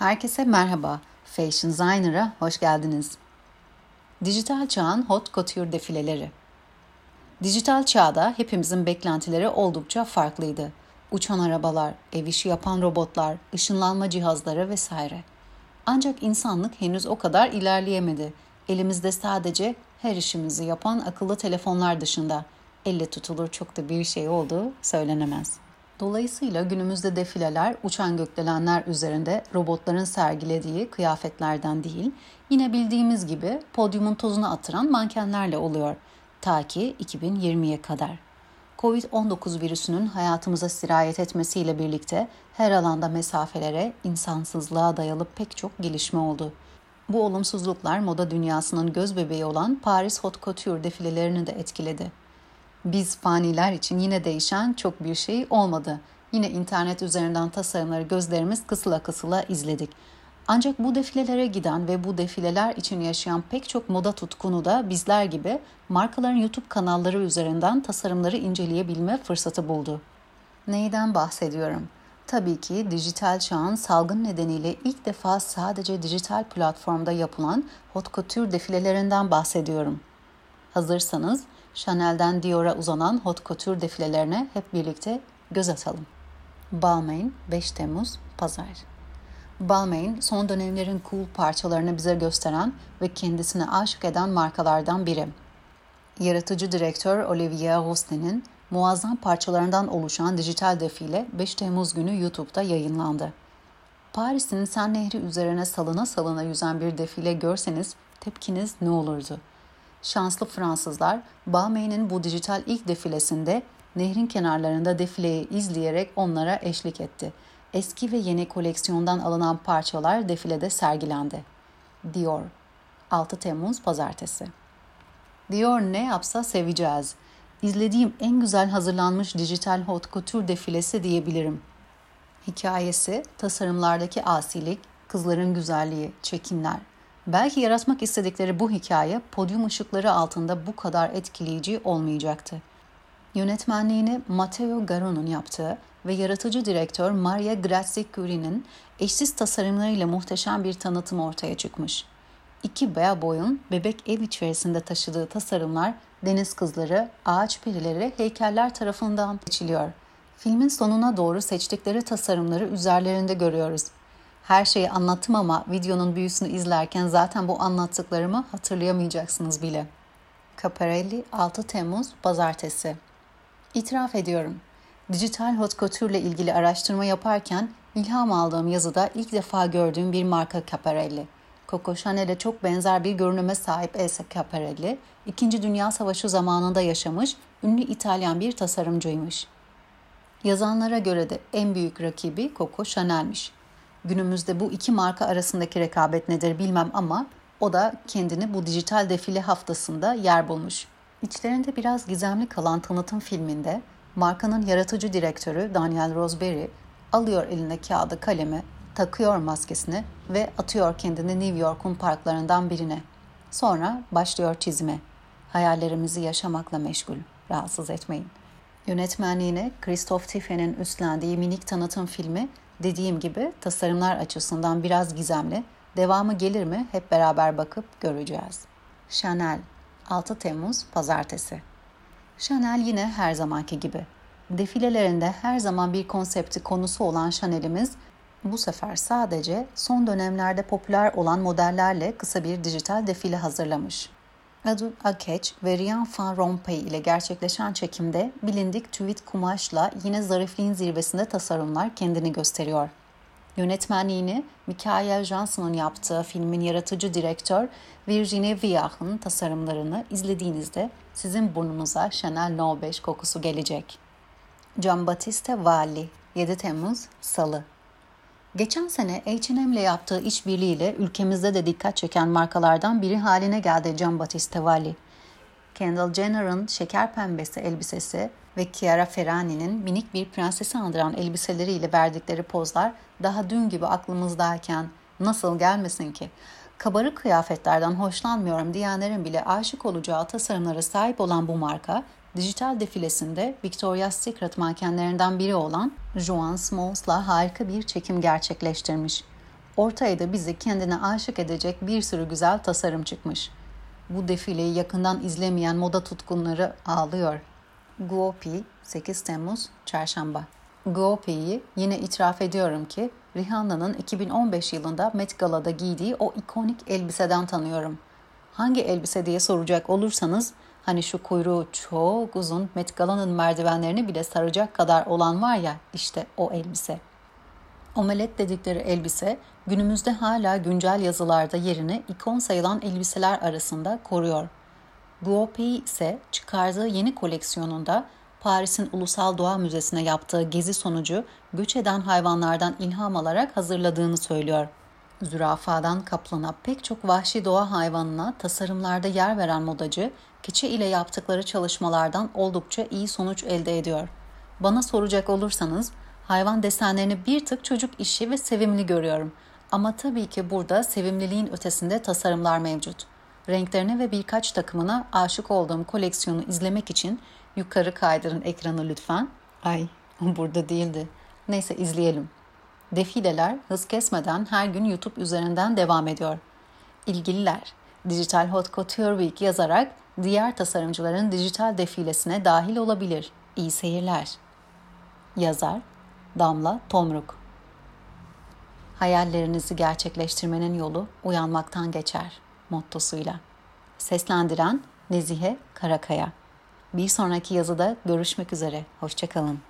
Herkese merhaba. Fashion Designer'a hoş geldiniz. Dijital çağın hot couture defileleri. Dijital çağda hepimizin beklentileri oldukça farklıydı. Uçan arabalar, ev işi yapan robotlar, ışınlanma cihazları vesaire. Ancak insanlık henüz o kadar ilerleyemedi. Elimizde sadece her işimizi yapan akıllı telefonlar dışında elle tutulur çok da bir şey olduğu söylenemez. Dolayısıyla günümüzde defileler uçan gökdelenler üzerinde robotların sergilediği kıyafetlerden değil, yine bildiğimiz gibi podyumun tozunu atıran mankenlerle oluyor. Ta ki 2020'ye kadar. Covid-19 virüsünün hayatımıza sirayet etmesiyle birlikte her alanda mesafelere, insansızlığa dayalı pek çok gelişme oldu. Bu olumsuzluklar moda dünyasının göz bebeği olan Paris Haute Couture defilelerini de etkiledi. Biz faniler için yine değişen çok bir şey olmadı. Yine internet üzerinden tasarımları gözlerimiz kısıla kısıla izledik. Ancak bu defilelere giden ve bu defileler için yaşayan pek çok moda tutkunu da bizler gibi markaların YouTube kanalları üzerinden tasarımları inceleyebilme fırsatı buldu. Neyden bahsediyorum? Tabii ki dijital çağın salgın nedeniyle ilk defa sadece dijital platformda yapılan hot couture defilelerinden bahsediyorum. Hazırsanız Chanel'den Dior'a uzanan hot couture defilelerine hep birlikte göz atalım. Balmain 5 Temmuz Pazar Balmain son dönemlerin cool parçalarını bize gösteren ve kendisine aşık eden markalardan biri. Yaratıcı direktör Olivier Rosten'in muazzam parçalarından oluşan dijital defile 5 Temmuz günü YouTube'da yayınlandı. Paris'in Sen Nehri üzerine salına salına yüzen bir defile görseniz tepkiniz ne olurdu? Şanslı Fransızlar, Balmain'in bu dijital ilk defilesinde nehrin kenarlarında defileyi izleyerek onlara eşlik etti. Eski ve yeni koleksiyondan alınan parçalar defilede sergilendi. Dior 6 Temmuz Pazartesi Dior ne yapsa seveceğiz. İzlediğim en güzel hazırlanmış dijital haute couture defilesi diyebilirim. Hikayesi, tasarımlardaki asilik, kızların güzelliği, çekimler, Belki yaratmak istedikleri bu hikaye podyum ışıkları altında bu kadar etkileyici olmayacaktı. Yönetmenliğini Matteo Garon'un yaptığı ve yaratıcı direktör Maria Grazzi Curi'nin eşsiz tasarımlarıyla muhteşem bir tanıtım ortaya çıkmış. İki bea boyun bebek ev içerisinde taşıdığı tasarımlar deniz kızları, ağaç perileri, heykeller tarafından seçiliyor. Filmin sonuna doğru seçtikleri tasarımları üzerlerinde görüyoruz her şeyi anlattım ama videonun büyüsünü izlerken zaten bu anlattıklarımı hatırlayamayacaksınız bile. Caparelli 6 Temmuz Pazartesi İtiraf ediyorum. Dijital hot ile ilgili araştırma yaparken ilham aldığım yazıda ilk defa gördüğüm bir marka Caparelli. Coco Chanel'e çok benzer bir görünüme sahip Elsa Caparelli, İkinci Dünya Savaşı zamanında yaşamış ünlü İtalyan bir tasarımcıymış. Yazanlara göre de en büyük rakibi Coco Chanel'miş. Günümüzde bu iki marka arasındaki rekabet nedir bilmem ama o da kendini bu dijital defile haftasında yer bulmuş. İçlerinde biraz gizemli kalan tanıtım filminde markanın yaratıcı direktörü Daniel Roseberry alıyor eline kağıdı kalemi, takıyor maskesini ve atıyor kendini New York'un parklarından birine. Sonra başlıyor çizime. Hayallerimizi yaşamakla meşgul. Rahatsız etmeyin. Yönetmenliğine Christoph Tiffen'in üstlendiği minik tanıtım filmi Dediğim gibi tasarımlar açısından biraz gizemli. Devamı gelir mi hep beraber bakıp göreceğiz. Chanel 6 Temmuz Pazartesi Chanel yine her zamanki gibi. Defilelerinde her zaman bir konsepti konusu olan Chanel'imiz bu sefer sadece son dönemlerde popüler olan modellerle kısa bir dijital defile hazırlamış. Adu Akeç ve Rian Van Rompuy ile gerçekleşen çekimde bilindik tweed kumaşla yine zarifliğin zirvesinde tasarımlar kendini gösteriyor. Yönetmenliğini Michael Janssen'ın yaptığı filmin yaratıcı direktör Virginie Viard'ın tasarımlarını izlediğinizde sizin burnunuza Chanel No 5 kokusu gelecek. Giambattista Valli 7 Temmuz Salı Geçen sene H&M ile yaptığı işbirliğiyle ülkemizde de dikkat çeken markalardan biri haline geldi Gian Battista Valli. Kendall Jenner'ın şeker pembesi elbisesi ve Chiara Ferrani'nin minik bir prensesi andıran elbiseleriyle verdikleri pozlar daha dün gibi aklımızdayken nasıl gelmesin ki? Kabarık kıyafetlerden hoşlanmıyorum diyenlerin bile aşık olacağı tasarımlara sahip olan bu marka dijital defilesinde Victoria's Secret mankenlerinden biri olan Joan Smalls'la harika bir çekim gerçekleştirmiş. Ortaya da bizi kendine aşık edecek bir sürü güzel tasarım çıkmış. Bu defileyi yakından izlemeyen moda tutkunları ağlıyor. Guopi 8 Temmuz Çarşamba Guopi'yi yine itiraf ediyorum ki Rihanna'nın 2015 yılında Met Gala'da giydiği o ikonik elbiseden tanıyorum. Hangi elbise diye soracak olursanız hani şu kuyruğu çok uzun Met Gala'nın merdivenlerini bile saracak kadar olan var ya işte o elbise. Omelet dedikleri elbise günümüzde hala güncel yazılarda yerini ikon sayılan elbiseler arasında koruyor. Guopi ise çıkardığı yeni koleksiyonunda Paris'in Ulusal Doğa Müzesi'ne yaptığı gezi sonucu göç eden hayvanlardan ilham alarak hazırladığını söylüyor. Zürafadan kaplana pek çok vahşi doğa hayvanına tasarımlarda yer veren modacı, keçi ile yaptıkları çalışmalardan oldukça iyi sonuç elde ediyor. Bana soracak olursanız hayvan desenlerini bir tık çocuk işi ve sevimli görüyorum. Ama tabii ki burada sevimliliğin ötesinde tasarımlar mevcut. Renklerine ve birkaç takımına aşık olduğum koleksiyonu izlemek için yukarı kaydırın ekranı lütfen. Ay burada değildi. Neyse izleyelim. Defileler hız kesmeden her gün YouTube üzerinden devam ediyor. İlgililer Dijital Hot Couture Week yazarak diğer tasarımcıların dijital defilesine dahil olabilir. İyi seyirler. Yazar Damla Tomruk Hayallerinizi gerçekleştirmenin yolu uyanmaktan geçer mottosuyla. Seslendiren Nezihe Karakaya. Bir sonraki yazıda görüşmek üzere. Hoşçakalın.